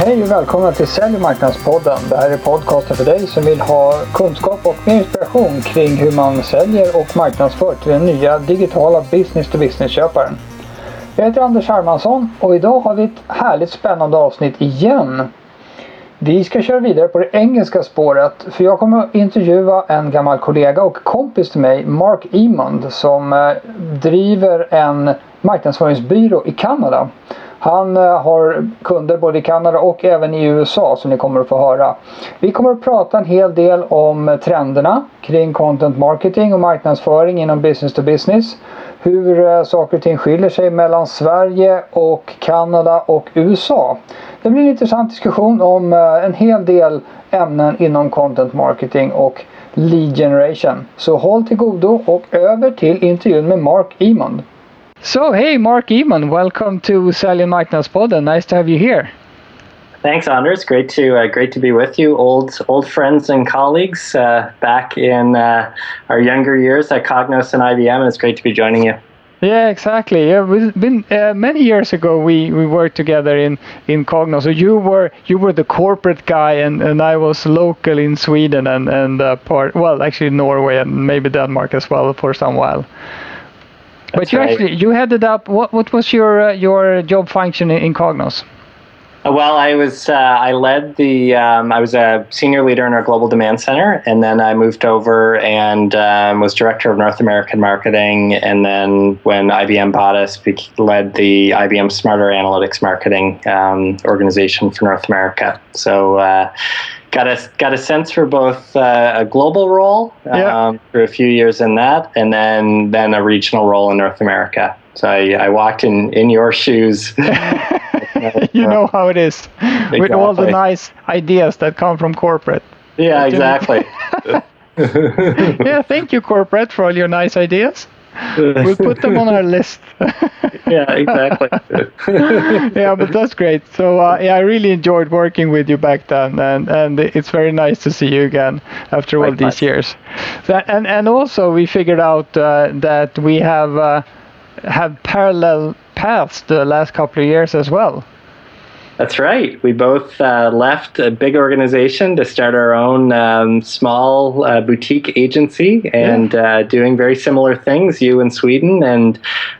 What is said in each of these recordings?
Hej och välkomna till Sälj och marknadspodden. Det här är podcasten för dig som vill ha kunskap och mer inspiration kring hur man säljer och marknadsför till den nya digitala business-to-business-köparen. Jag heter Anders Hermansson och idag har vi ett härligt spännande avsnitt igen. Vi ska köra vidare på det engelska spåret för jag kommer att intervjua en gammal kollega och kompis till mig, Mark Emond, som eh, driver en marknadsföringsbyrå i Kanada. Han eh, har kunder både i Kanada och även i USA som ni kommer att få höra. Vi kommer att prata en hel del om trenderna kring content marketing och marknadsföring inom business to business. Hur eh, saker och ting skiljer sig mellan Sverige och Kanada och USA. Det blir en intressant diskussion om eh, en hel del ämnen inom content marketing och lead generation. Så håll till godo och över till intervjun med Mark Emond. So, hey, Mark Emond, welcome to Sally Marknadspodden. Nice to have you here. Thanks, Anders. Great to uh, great to be with you, old old friends and colleagues uh, back in uh, our younger years at Cognos and IBM, and it's great to be joining you. Yeah, exactly. Yeah, we've been uh, many years ago. We, we worked together in in Cognos. So you were you were the corporate guy, and, and I was local in Sweden and and uh, part well actually Norway and maybe Denmark as well for some while but you right. actually you headed up. What what was your uh, your job function in, in Cognos? Uh, well, I was uh, I led the um, I was a senior leader in our global demand center, and then I moved over and um, was director of North American marketing. And then when IBM bought us, we led the IBM Smarter Analytics marketing um, organization for North America. So. Uh, got a got a sense for both uh, a global role yeah. um, for a few years in that, and then then a regional role in North America. So I, I walked in in your shoes. you know how it is exactly. with all the nice ideas that come from corporate. Yeah, exactly. yeah, thank you, corporate, for all your nice ideas we'll put them on our list. yeah, exactly. yeah, but that's great. So uh, yeah, I really enjoyed working with you back then, and and it's very nice to see you again after all these years. So, and and also we figured out uh, that we have uh, have parallel paths the last couple of years as well. That's right. We both uh, left a big organization to start our own um, small uh, boutique agency and yeah. uh, doing very similar things, you in Sweden and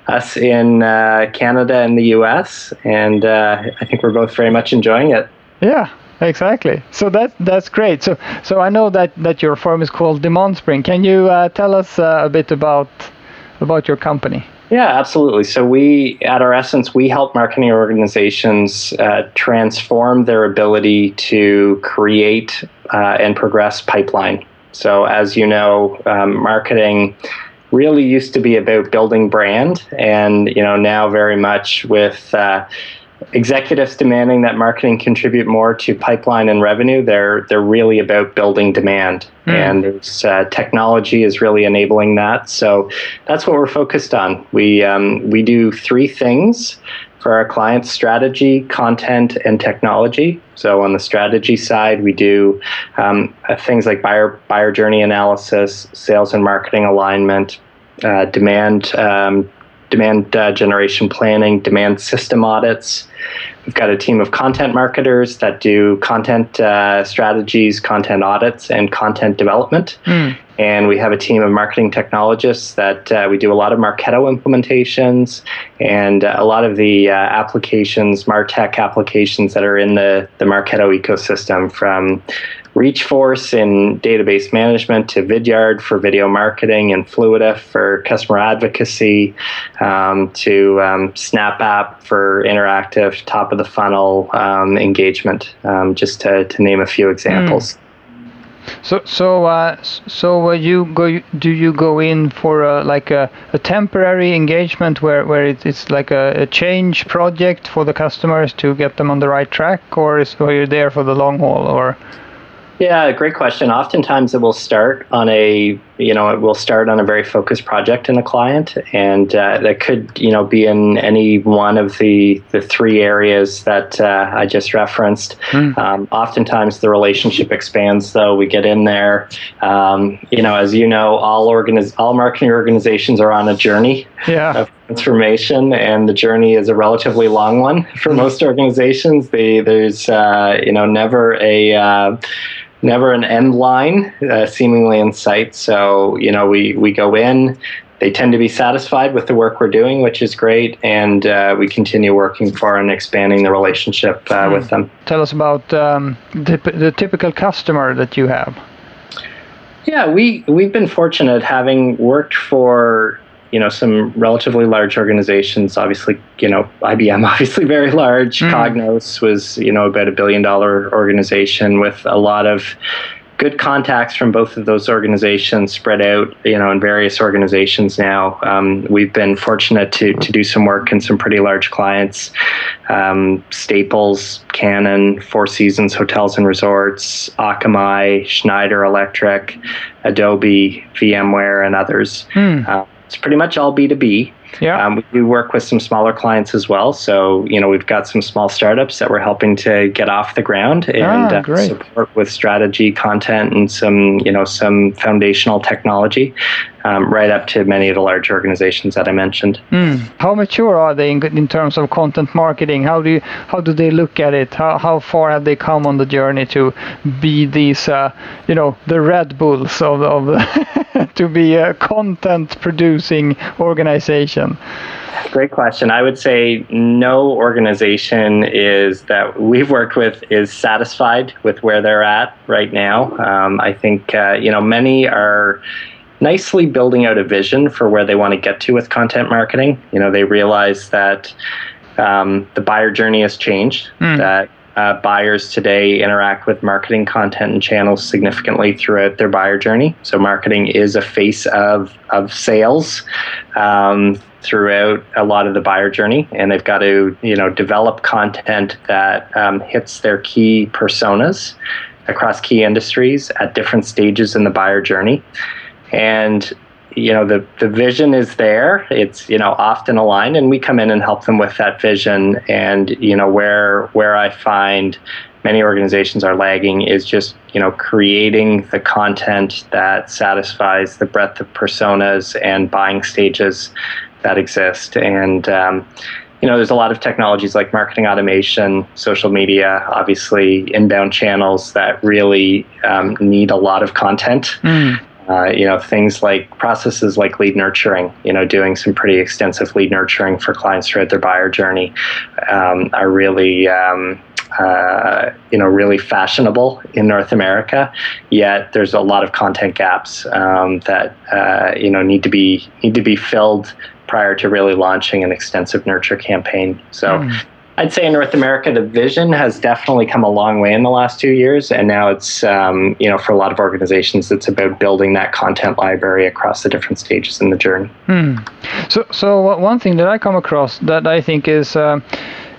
us in uh, Canada and the US. And uh, I think we're both very much enjoying it. Yeah, exactly. So that that's great. So so I know that, that your firm is called Demand Spring. Can you uh, tell us a bit about about your company? Yeah, absolutely. So we, at our essence, we help marketing organizations uh, transform their ability to create uh, and progress pipeline. So as you know, um, marketing really used to be about building brand, and you know now very much with uh, executives demanding that marketing contribute more to pipeline and revenue. They're they're really about building demand, mm. and uh, technology is really enabling that. So that's what we're focused on. We um, we do three things for our clients: strategy, content, and technology. So on the strategy side, we do um, uh, things like buyer buyer journey analysis, sales and marketing alignment, uh, demand um, demand uh, generation planning, demand system audits. We've got a team of content marketers that do content uh, strategies, content audits, and content development. Mm. And we have a team of marketing technologists that uh, we do a lot of Marketo implementations and a lot of the uh, applications, Martech applications that are in the, the Marketo ecosystem from Reachforce in database management to Vidyard for video marketing and Influitive for customer advocacy um, to um, SnapApp for interactive top of the funnel um, engagement, um, just to, to name a few examples. Mm. So so uh, so uh, you go do you go in for a, like a, a temporary engagement where where it, it's like a, a, change project for the customers to get them on the right track, or is are you there for the long haul, or? Yeah, great question. Oftentimes it will start on a, you know, it will start on a very focused project in a client, and uh, that could, you know, be in any one of the the three areas that uh, I just referenced. Mm. Um, oftentimes the relationship expands, though. We get in there, um, you know, as you know, all organiz- all marketing organizations are on a journey. Yeah. Of transformation, and the journey is a relatively long one for most organizations. They, there's uh, you know never a uh, never an end line uh, seemingly in sight. So you know we we go in. They tend to be satisfied with the work we're doing, which is great, and uh, we continue working for and expanding the relationship uh, with them. Tell us about um, the, the typical customer that you have. Yeah, we we've been fortunate having worked for you know some relatively large organizations. Obviously, you know IBM, obviously very large. Mm. Cognos was you know about a billion dollar organization with a lot of good contacts from both of those organizations spread out, you know, in various organizations now. Um, we've been fortunate to, to do some work in some pretty large clients, um, Staples, Canon, Four Seasons Hotels and Resorts, Akamai, Schneider Electric, Adobe, VMware, and others. Uh, it's pretty much all B2B. Yeah. Um, we do work with some smaller clients as well. So, you know, we've got some small startups that we're helping to get off the ground and ah, uh, support with strategy, content, and some, you know, some foundational technology, um, right up to many of the large organizations that I mentioned. Mm. How mature are they in, in, terms of content marketing? How do you, how do they look at it? How, how far have they come on the journey to be these, uh, you know, the Red Bulls of, of to be a content producing organization? Great question. I would say no organization is that we've worked with is satisfied with where they're at right now. Um, I think uh, you know many are nicely building out a vision for where they want to get to with content marketing. You know, they realize that um, the buyer journey has changed. Mm. That uh, buyers today interact with marketing content and channels significantly throughout their buyer journey. So marketing is a face of of sales. Um, throughout a lot of the buyer journey, and they've got to you know develop content that um, hits their key personas across key industries at different stages in the buyer journey, and you know the the vision is there it's you know often aligned and we come in and help them with that vision and you know where where i find many organizations are lagging is just you know creating the content that satisfies the breadth of personas and buying stages that exist. And um, you know, there's a lot of technologies like marketing automation, social media, obviously inbound channels that really um, need a lot of content. Mm. Uh, you know, things like processes like lead nurturing, you know, doing some pretty extensive lead nurturing for clients throughout their buyer journey um, are really, um, uh, you know, really fashionable in North America. Yet there's a lot of content gaps um, that uh, you know need to be need to be filled prior to really launching an extensive nurture campaign. So. Mm. I'd say in North America, the vision has definitely come a long way in the last two years, and now it's um, you know for a lot of organizations, it's about building that content library across the different stages in the journey. Hmm. So, so one thing that I come across that I think is. Uh,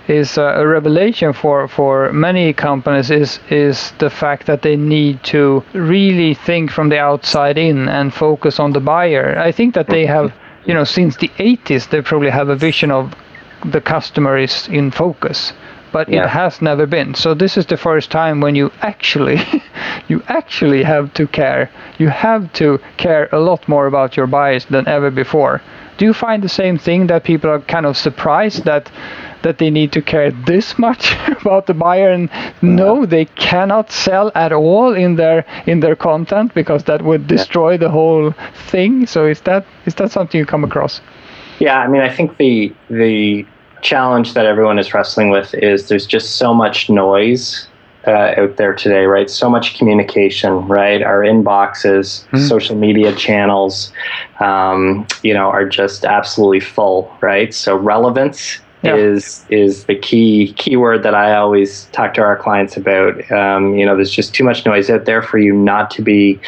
is a revelation for, for many companies is is the fact that they need to really think from the outside in and focus on the buyer. I think that they have you know, since the 80s, they probably have a vision of the customer is in focus, but yeah. it has never been. So this is the first time when you actually, you actually have to care. You have to care a lot more about your buyers than ever before. Do you find the same thing that people are kind of surprised that that they need to care this much about the buyer and no they cannot sell at all in their in their content because that would destroy the whole thing so is that is that something you come across yeah i mean i think the the challenge that everyone is wrestling with is there's just so much noise uh, out there today, right? So much communication, right? Our inboxes, mm-hmm. social media channels, um, you know, are just absolutely full, right? So relevance yeah. is is the key keyword that I always talk to our clients about. Um, you know, there's just too much noise out there for you not to be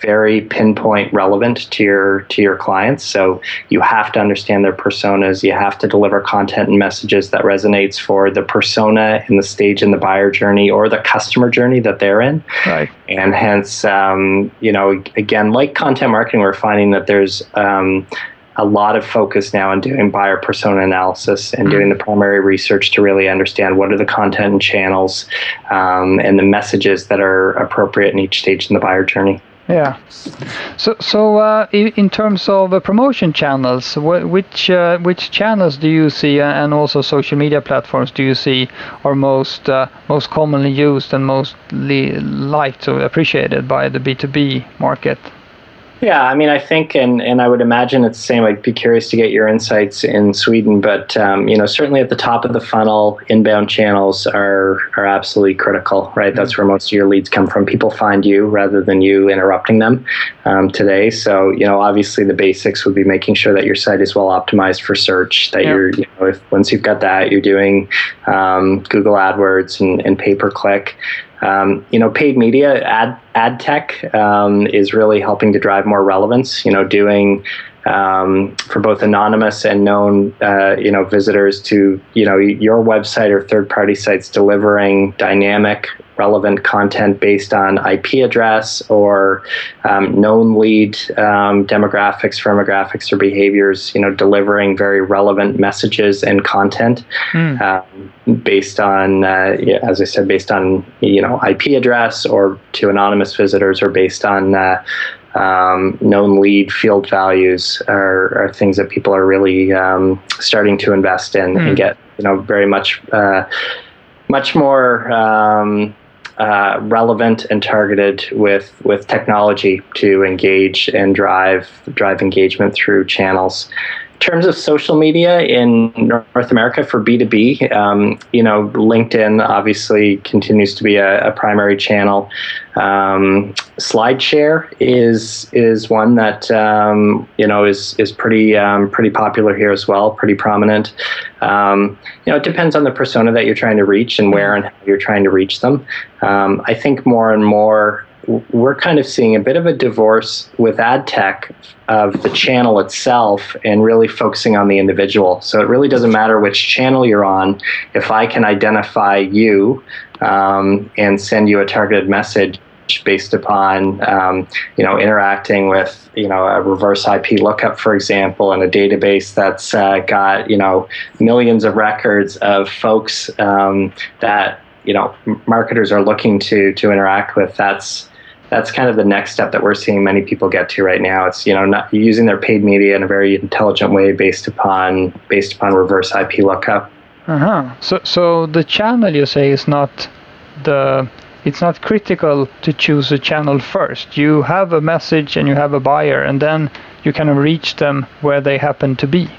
very pinpoint relevant to your to your clients so you have to understand their personas you have to deliver content and messages that resonates for the persona in the stage in the buyer journey or the customer journey that they're in right and hence um, you know again like content marketing we're finding that there's um, a lot of focus now on doing buyer persona analysis and mm-hmm. doing the primary research to really understand what are the content and channels um, and the messages that are appropriate in each stage in the buyer journey. Yeah. So, so uh, in terms of uh, promotion channels, wh which uh, which channels do you see, uh, and also social media platforms do you see are most uh, most commonly used and mostly liked or appreciated by the B two B market? Yeah, I mean, I think, and, and I would imagine it's the same. I'd be curious to get your insights in Sweden, but um, you know, certainly at the top of the funnel, inbound channels are are absolutely critical, right? That's where most of your leads come from. People find you rather than you interrupting them um, today. So, you know, obviously the basics would be making sure that your site is well optimized for search. That you're, you know, if once you've got that, you're doing um, Google AdWords and, and pay per click. Um, you know, paid media ad ad tech um, is really helping to drive more relevance. You know, doing um, for both anonymous and known, uh, you know, visitors to you know your website or third party sites delivering dynamic relevant content based on IP address or um, known lead um, demographics, firmographics, or behaviors. You know, delivering very relevant messages and content mm. based on, uh, as I said, based on you know IP address or to anonymous visitors, or based on uh, um, known lead field values are, are, things that people are really um, starting to invest in mm. and get you know very much uh, much more um, uh, relevant and targeted with with technology to engage and drive drive engagement through channels terms of social media in North America for B2B, um, you know, LinkedIn obviously continues to be a, a primary channel. Um, SlideShare is is one that um, you know is is pretty um, pretty popular here as well, pretty prominent. Um, you know, it depends on the persona that you're trying to reach and where and how you're trying to reach them. Um, I think more and more we're kind of seeing a bit of a divorce with ad tech of the channel itself and really focusing on the individual. So it really doesn't matter which channel you're on. If I can identify you um, and send you a targeted message based upon um, you know interacting with you know a reverse IP lookup, for example, in a database that's uh, got you know millions of records of folks um, that you know marketers are looking to to interact with. That's that's kind of the next step that we're seeing many people get to right now. It's you know not using their paid media in a very intelligent way based upon based upon reverse IP lookup. Uh huh. So so the channel you say is not the it's not critical to choose a channel first. You have a message and you have a buyer, and then you kind of reach them where they happen to be.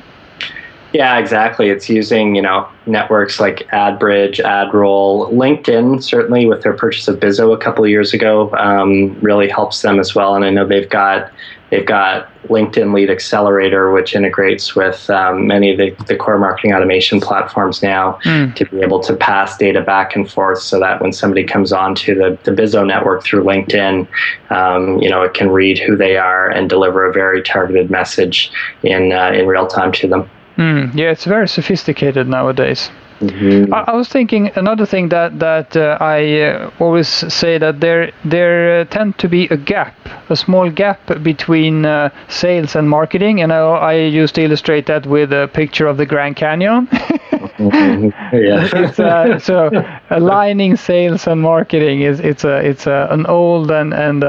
Yeah, exactly. It's using you know networks like AdBridge, AdRoll, LinkedIn. Certainly, with their purchase of Bizo a couple of years ago, um, really helps them as well. And I know they've got they've got LinkedIn Lead Accelerator, which integrates with um, many of the, the, core marketing automation platforms now mm. to be able to pass data back and forth, so that when somebody comes onto the the Bizo network through LinkedIn, um, you know it can read who they are and deliver a very targeted message in uh, in real time to them. Mm, yeah, it's very sophisticated nowadays. Mm-hmm. I, I, was thinking another thing that that uh, I uh, always say that there there uh, tend to be a gap, a small gap between uh, sales and marketing, and I, I used to illustrate that with a picture of the Grand Canyon. mm-hmm. Yeah. Uh, so aligning sales and marketing is it's a it's a, an old and and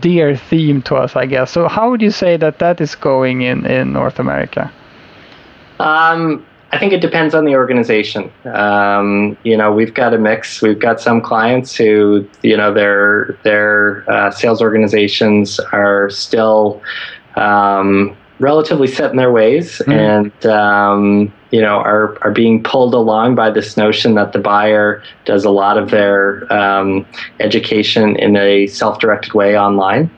dear theme to us, I guess. So how would you say that that is going in in North America? Um, I think it depends on the organization. Um, you know, we've got a mix. We've got some clients who, you know, their their uh, sales organizations are still um, relatively set in their ways, mm. and um, you know, are are being pulled along by this notion that the buyer does a lot of their um, education in a self-directed way online,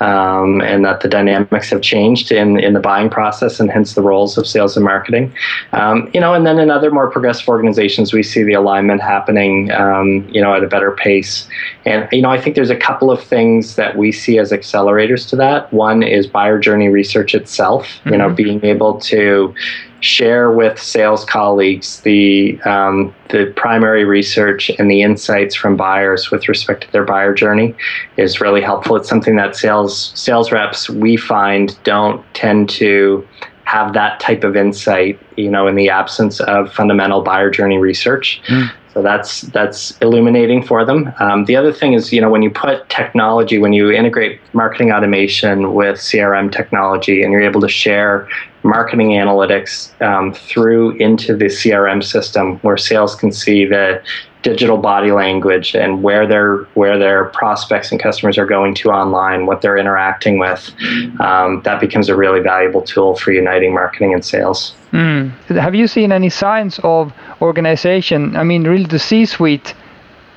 um, and that the dynamics have changed in in the buying process, and hence the roles of sales and marketing. Um, you know, and then in other more progressive organizations, we see the alignment happening, um, you know, at a better pace. And you know, I think there's a couple of things that we see as accelerators to that. One is buyer journey research itself. You know, mm-hmm. being able to share with sales colleagues the um, the primary research and the insights from buyers with respect to their buyer journey is really helpful. It's something that sales sales reps we find don't tend to have that type of insight, you know, in the absence of fundamental buyer journey research. Mm. So that's that's illuminating for them. Um, the other thing is, you know, when you put technology, when you integrate marketing automation with CRM technology, and you're able to share marketing analytics um, through into the CRM system, where sales can see the digital body language and where their where their prospects and customers are going to online, what they're interacting with, um, that becomes a really valuable tool for uniting marketing and sales. Mm. Have you seen any signs of organization? I mean, really, the C-suite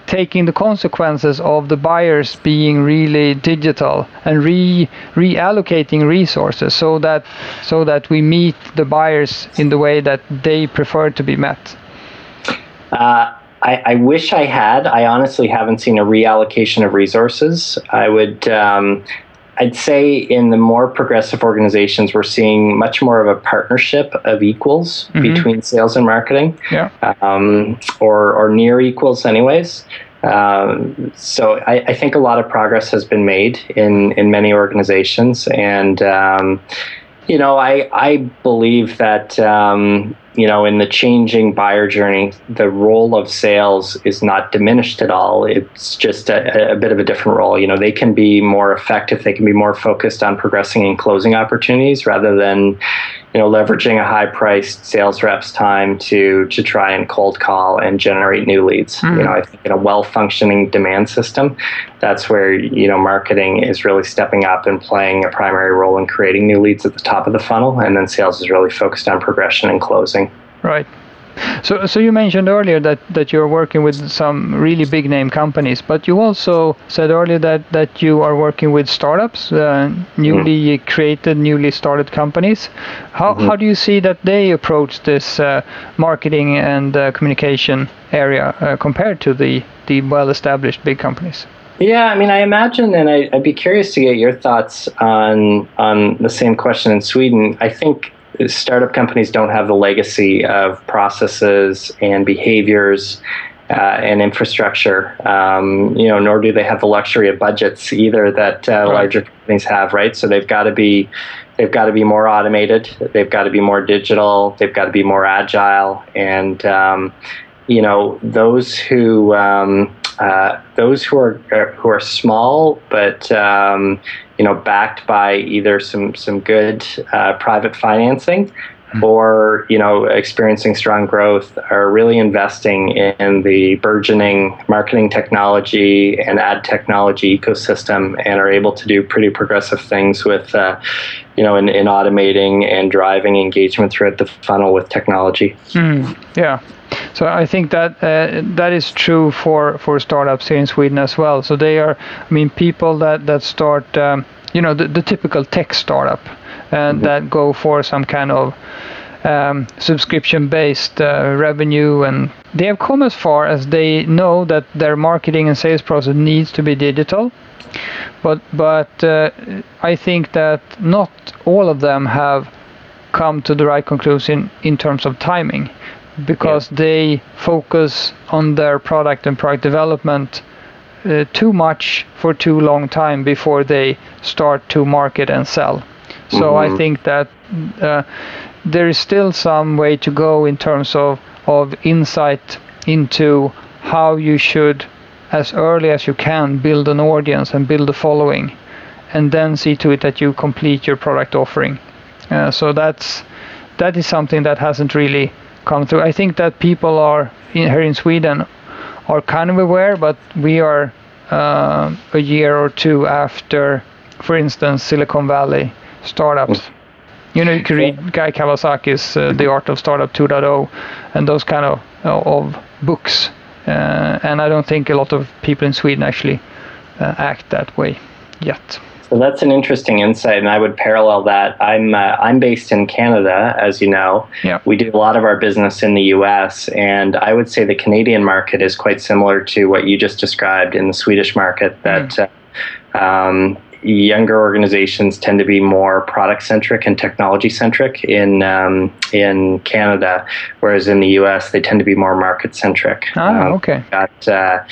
taking the consequences of the buyers being really digital and re reallocating resources so that so that we meet the buyers in the way that they prefer to be met. Uh, I, I, wish I had. I honestly haven't seen a reallocation of resources. I would. Um, I'd say in the more progressive organizations, we're seeing much more of a partnership of equals mm-hmm. between sales and marketing, yeah. um, or, or near equals, anyways. Um, so I, I, think a lot of progress has been made in, in many organizations, and um, you know I I believe that um, you know, in the changing buyer journey, the role of sales is not diminished at all. It's just a, a, bit of a different role. You know, they can be more effective. They can be more focused on progressing and closing opportunities rather than, you know, leveraging a high-priced sales rep's time to to try and cold call and generate new leads. Mm-hmm. You know, I think in a well-functioning demand system, that's where you know marketing is really stepping up and playing a primary role in creating new leads at the top of the funnel, and then sales is really focused on progression and closing. Right. So, so you mentioned earlier that, that you're working with some really big name companies, but you also said earlier that, that you are working with startups, uh, newly mm. created, newly started companies. How, mm-hmm. how do you see that they approach this uh, marketing and uh, communication area uh, compared to the, the well-established big companies? Yeah, I mean, I imagine, and I, would be curious to get your thoughts on on the same question in Sweden. I think startup companies don't have the legacy of processes and behaviors uh, and infrastructure. Um, you know, nor do they have the luxury of budgets either that uh, right. larger companies have. Right, so they've got to be they've got to be more automated. They've got to be more digital. They've got to be more agile. And um, you know, those who um, uh, those who are uh, who are small but um, you know backed by either some some good uh, private financing mm-hmm. or you know experiencing strong growth are really investing in the burgeoning marketing technology and ad technology ecosystem and are able to do pretty progressive things with uh, you know in, in automating and driving engagement throughout the funnel with technology. Mm, yeah so I think that uh, that is true for, for startups here in Sweden as well. So they are, I mean, people that that start, um, you know, the, the typical tech startup, and mm-hmm. that go for some kind of um, subscription-based uh, revenue, and they have come as far as they know that their marketing and sales process needs to be digital. But but uh, I think that not all of them have come to the right conclusion in terms of timing because yeah. they focus on their product and product development uh, too much for too long time before they start to market and sell. So mm-hmm. I think that uh, there is still some way to go in terms of, of insight into how you should, as early as you can, build an audience and build a following, and then see to it that you complete your product offering. Uh, so that's that is something that hasn't really come through. I think that people are in, here in Sweden are kind of aware, but we are uh, a year or two after, for instance, Silicon Valley startups. Mm. You know, you can read Guy Kawasaki's uh, The Art of Startup 2.0 and those kind of uh, of books. Uh, and I don't think a lot of people in Sweden actually uh, act that way yet. So that's an interesting insight, and I would parallel that. I'm uh, I'm based in Canada, as you know. Yeah. We do a lot of our business in the U.S., and I would say the Canadian market is quite similar to what you just described in the Swedish market. That mm. uh, um, younger organizations tend to be more product centric and technology centric in um, in Canada, whereas in the U.S. they tend to be more market centric. Ah, um, okay. Got, uh,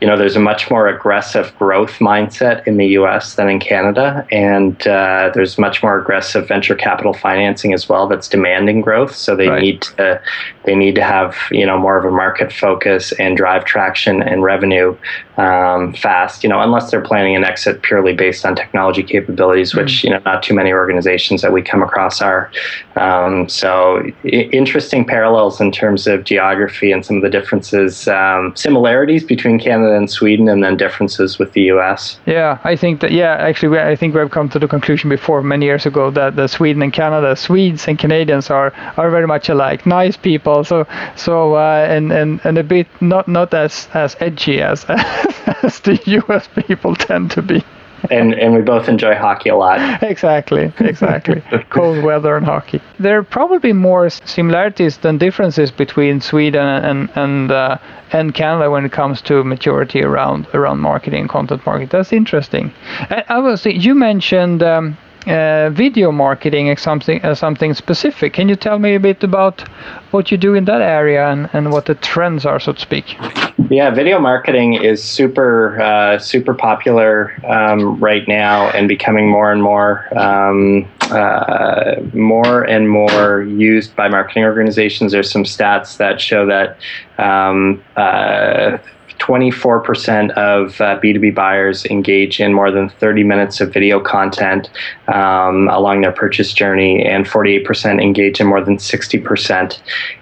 you know, there's a much more aggressive growth mindset in the U.S. than in Canada, and uh, there's much more aggressive venture capital financing as well that's demanding growth. So they right. need to they need to have you know more of a market focus and drive traction and revenue um, fast. You know, unless they're planning an exit purely based on technology capabilities, which mm. you know not too many organizations that we come across are. Um, so I- interesting parallels in terms of geography and some of the differences, um, similarities between Canada Canada and Sweden, and then differences with the U.S. Yeah, I think that. Yeah, actually, I think we've come to the conclusion before many years ago that the Sweden and Canada, Swedes and Canadians are are very much alike. Nice people. So so uh, and and and a bit not not as as edgy as as the U.S. people tend to be and and we both enjoy hockey a lot. Exactly, exactly. Cold weather and hockey. There are probably more similarities than differences between Sweden and and uh, and Canada when it comes to maturity around around marketing and content marketing. That's interesting. I was you mentioned. Um, uh, video marketing as something as something specific. Can you tell me a bit about what you do in that area and, and what the trends are, so to speak? Yeah, video marketing is super uh, super popular um, right now and becoming more and more um, uh, more and more used by marketing organizations. There's some stats that show that um, uh, 24% of uh, B2B buyers engage in more than 30 minutes of video content um, along their purchase journey, and 48% engage in more than 60%.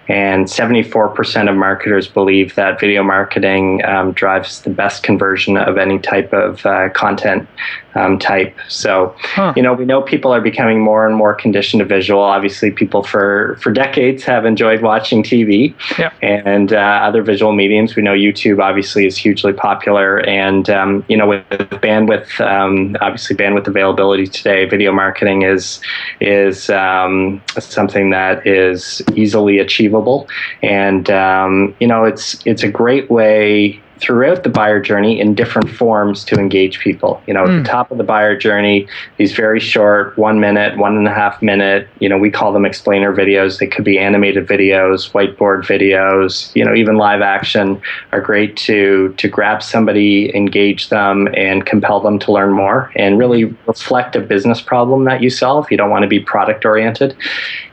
And 74% of marketers believe that video marketing um, drives the best conversion of any type of uh, content um, type. So, huh. you know, we know people are becoming more and more conditioned to visual. Obviously, people for, for decades have enjoyed watching TV yeah. and uh, other visual mediums. We know YouTube obviously is hugely popular. And, um, you know, with bandwidth, um, obviously bandwidth availability today, video marketing is, is um, something that is easily achievable achievable. And um, you know, it's it's a great way throughout the buyer journey in different forms to engage people. You know, mm. at the hmm. top of the buyer journey, these very short, one minute, one and a half minute, you know, we call them explainer videos. They could be animated videos, whiteboard videos, you know, even live action are great to to grab somebody, engage them, and compel them to learn more and really reflect a business problem that you solve. You don't want to be product oriented.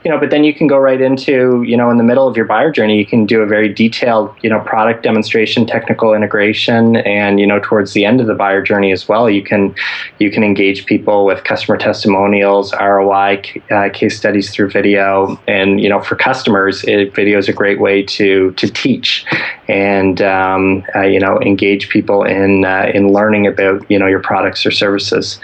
You know, but then you can go right into, you know, in the middle of your buyer journey, you can do a very detailed, you know, product demonstration, technical integration and you know towards the end of the buyer journey as well you can you can engage people with customer testimonials roi uh, case studies through video. And you know for customers it, video is a great way to to teach and um, uh, you know engage people in uh, in learning about you know your products or services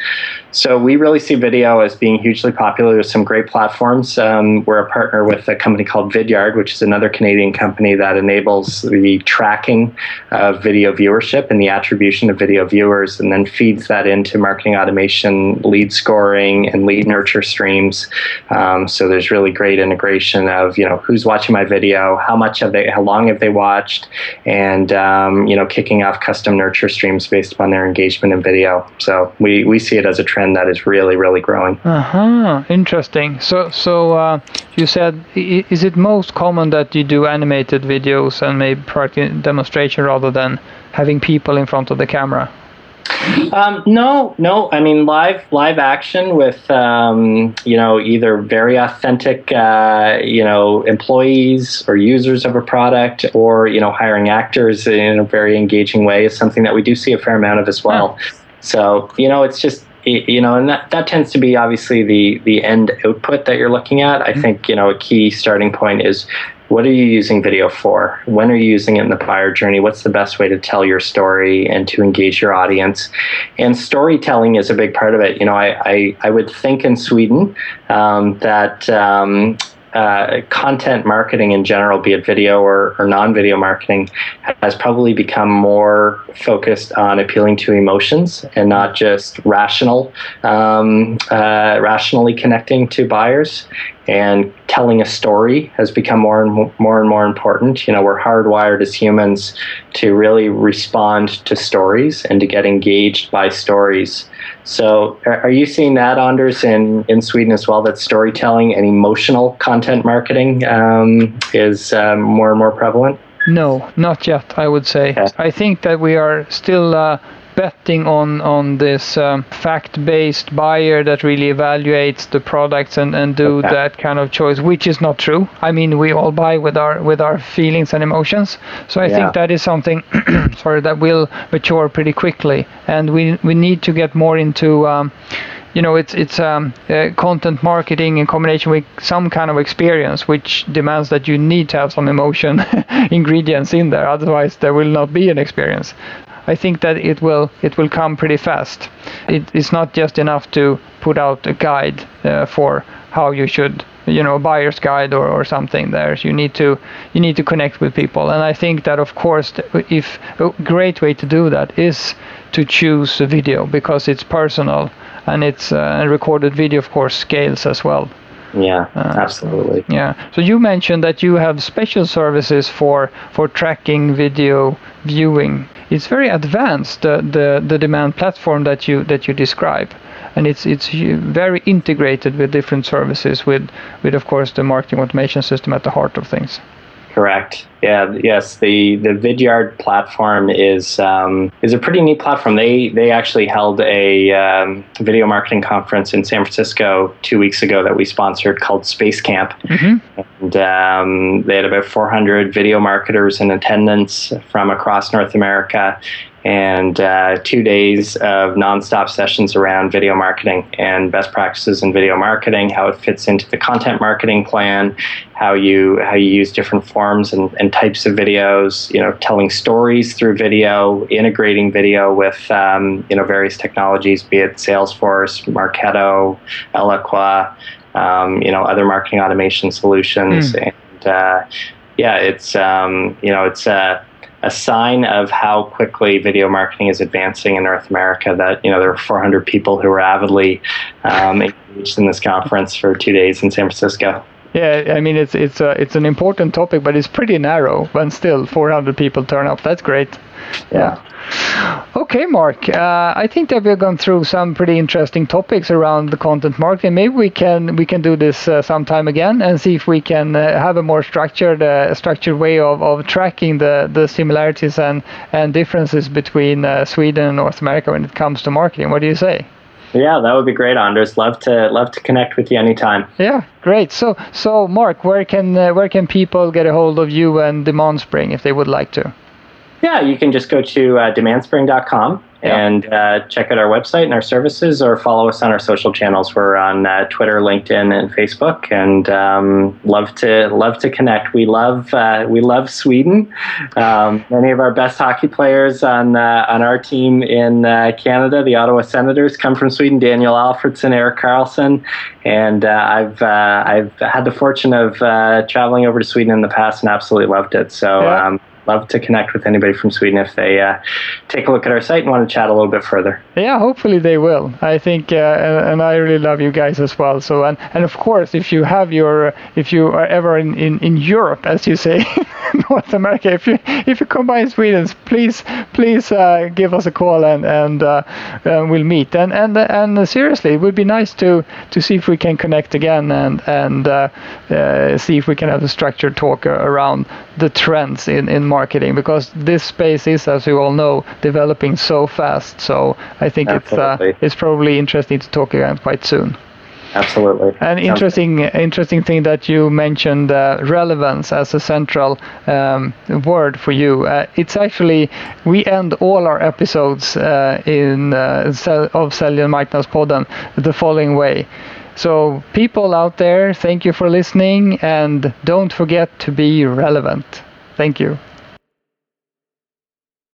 so we really see video as being hugely popular. There's some great platforms. Um, we're a partner with a company called Vidyard, which is another Canadian company that enables the tracking of video viewership and the attribution of video viewers, and then feeds that into marketing automation, lead scoring, and lead nurture streams. Um, so there's really great integration of you know who's watching my video, how much have they, how long have they watched, and um, you know kicking off custom nurture streams based upon their engagement in video. So we we see it as a trend that is really, really growing. Uh huh. Interesting. So, so uh, you said, is it most common that you do animated videos and maybe product demonstration rather than having people in front of the camera? Um, no, no. I mean, live live action with um, you know either very authentic uh, you know employees or users of a product, or you know hiring actors in a very engaging way is something that we do see a fair amount of as well. So you know, it's just you know, and that, that tends to be obviously the the end output that you're looking at. I mm-hmm. think you know a key starting point is what are you using video for? When are you using it in the buyer journey? What's the best way to tell your story and to engage your audience? And storytelling is a big part of it. You know, I I, I would think in Sweden um, that. Um, uh, content marketing in general, be it video or, or non video marketing, has probably become more focused on appealing to emotions and not just rational, um, uh, rationally connecting to buyers and telling a story has become more and more and more important. You know, we're hardwired as humans to really respond to stories and to get engaged by stories. So, are you seeing that, Anders, in, in Sweden as well? That storytelling and emotional content marketing um, is um, more and more prevalent? No, not yet. I would say. Okay. I think that we are still uh, betting on on this um, fact-based buyer that really evaluates the products and, and do Okay. that kind of choice, which is not true. I mean, we all buy with our with our feelings and emotions. So I Yeah. think that is something, sorry, that will mature pretty quickly, and we we need to get more into. Um, you know, it's it's um, uh, content marketing in combination with some kind of experience, which demands that you need to have some emotion ingredients in there. Otherwise, there will not be an experience. I think that it will it will come pretty fast. It is not just enough to put out a guide uh, for how you should, you know, a buyer's guide or, or something. There, you need to you need to connect with people, and I think that of course, if a great way to do that is to choose a video because it's personal and it's uh, a recorded video, of course, scales as well. Yeah, Uh, absolutely. Yeah. So you mentioned that you have special services for for tracking video viewing. It's very advanced the the, the demand platform that you that you describe, and it's it's very integrated with different services with with of course the marketing automation system at the heart of things. Correct. Yeah. Yes. The the Vidyard platform is um, is a pretty neat platform. They they actually held a um, video marketing conference in San Francisco two weeks ago that we sponsored called Space Camp, Mhm. and um, they had about 400 video marketers in attendance from across North America. And uh, two days of nonstop sessions around video marketing and best practices in video marketing, how it fits into the content marketing plan, how you how you use different forms and, and types of videos, you know, telling stories through video, integrating video with um, you know various technologies, be it Salesforce, Marketo, Eloqua, um, you know, other marketing automation solutions, Mm. and uh, yeah, it's um, you know it's a a sign of how quickly video marketing is advancing in North America. That you know there were 400 people who were avidly um, engaged in this conference for two days in San Francisco. Yeah, I mean it's it's a, it's an important topic, but it's pretty narrow. But still, 400 people turn up. That's great. Yeah. Okay, Mark. Uh, I think that we've gone through some pretty interesting topics around the content marketing. Maybe we can we can do this uh, sometime again and see if we can uh, have a more structured uh, structured way of, of tracking the, the similarities and and differences between uh, Sweden and North America when it comes to marketing. What do you say? Yeah, that would be great, Anders. Love to love to connect with you anytime. Yeah, great. So so Mark, where can uh, where can people get a hold of you and Demand Spring if they would like to? Yeah, you can just go to uh, demandspring.com Yeah. and uh, check out our website and our services, or follow us on our social channels. We're on uh, Twitter, LinkedIn, and Facebook, and um, love to love to connect. We love uh, we love Sweden. Um, many of our best hockey players on uh, on our team in uh, Canada, the Ottawa Senators, come from Sweden. Daniel Alfredsson, Erik Karlsson, and uh, I've uh, I've had the fortune of uh, traveling over to Sweden in the past and absolutely loved it. So. Yeah. Um, love to connect with anybody from Sweden if they uh, take a look at our site and want to chat a little bit further. Yeah, hopefully they will. I think, uh, and, and I really love you guys as well. So, and, and of course, if you have your, if you are ever in, in, in Europe, as you say, North America, if you if you come combine Sweden, please please uh, give us a call and and uh, uh, we'll meet. And and and seriously, it would be nice to to see if we can connect again and and uh, uh, see if we can have a structured talk around the trends in in marketing because this space is, as you all know, developing so fast. So I think it's uh, it's probably interesting to talk again quite soon. Absolutely. An interesting interesting thing that you mentioned uh, relevance as a central um, word for you. Uh, it's actually we end all our episodes uh, in uh, of och Marknadspodden the following way. So people out there, thank you for listening and don't forget to be relevant. Thank you.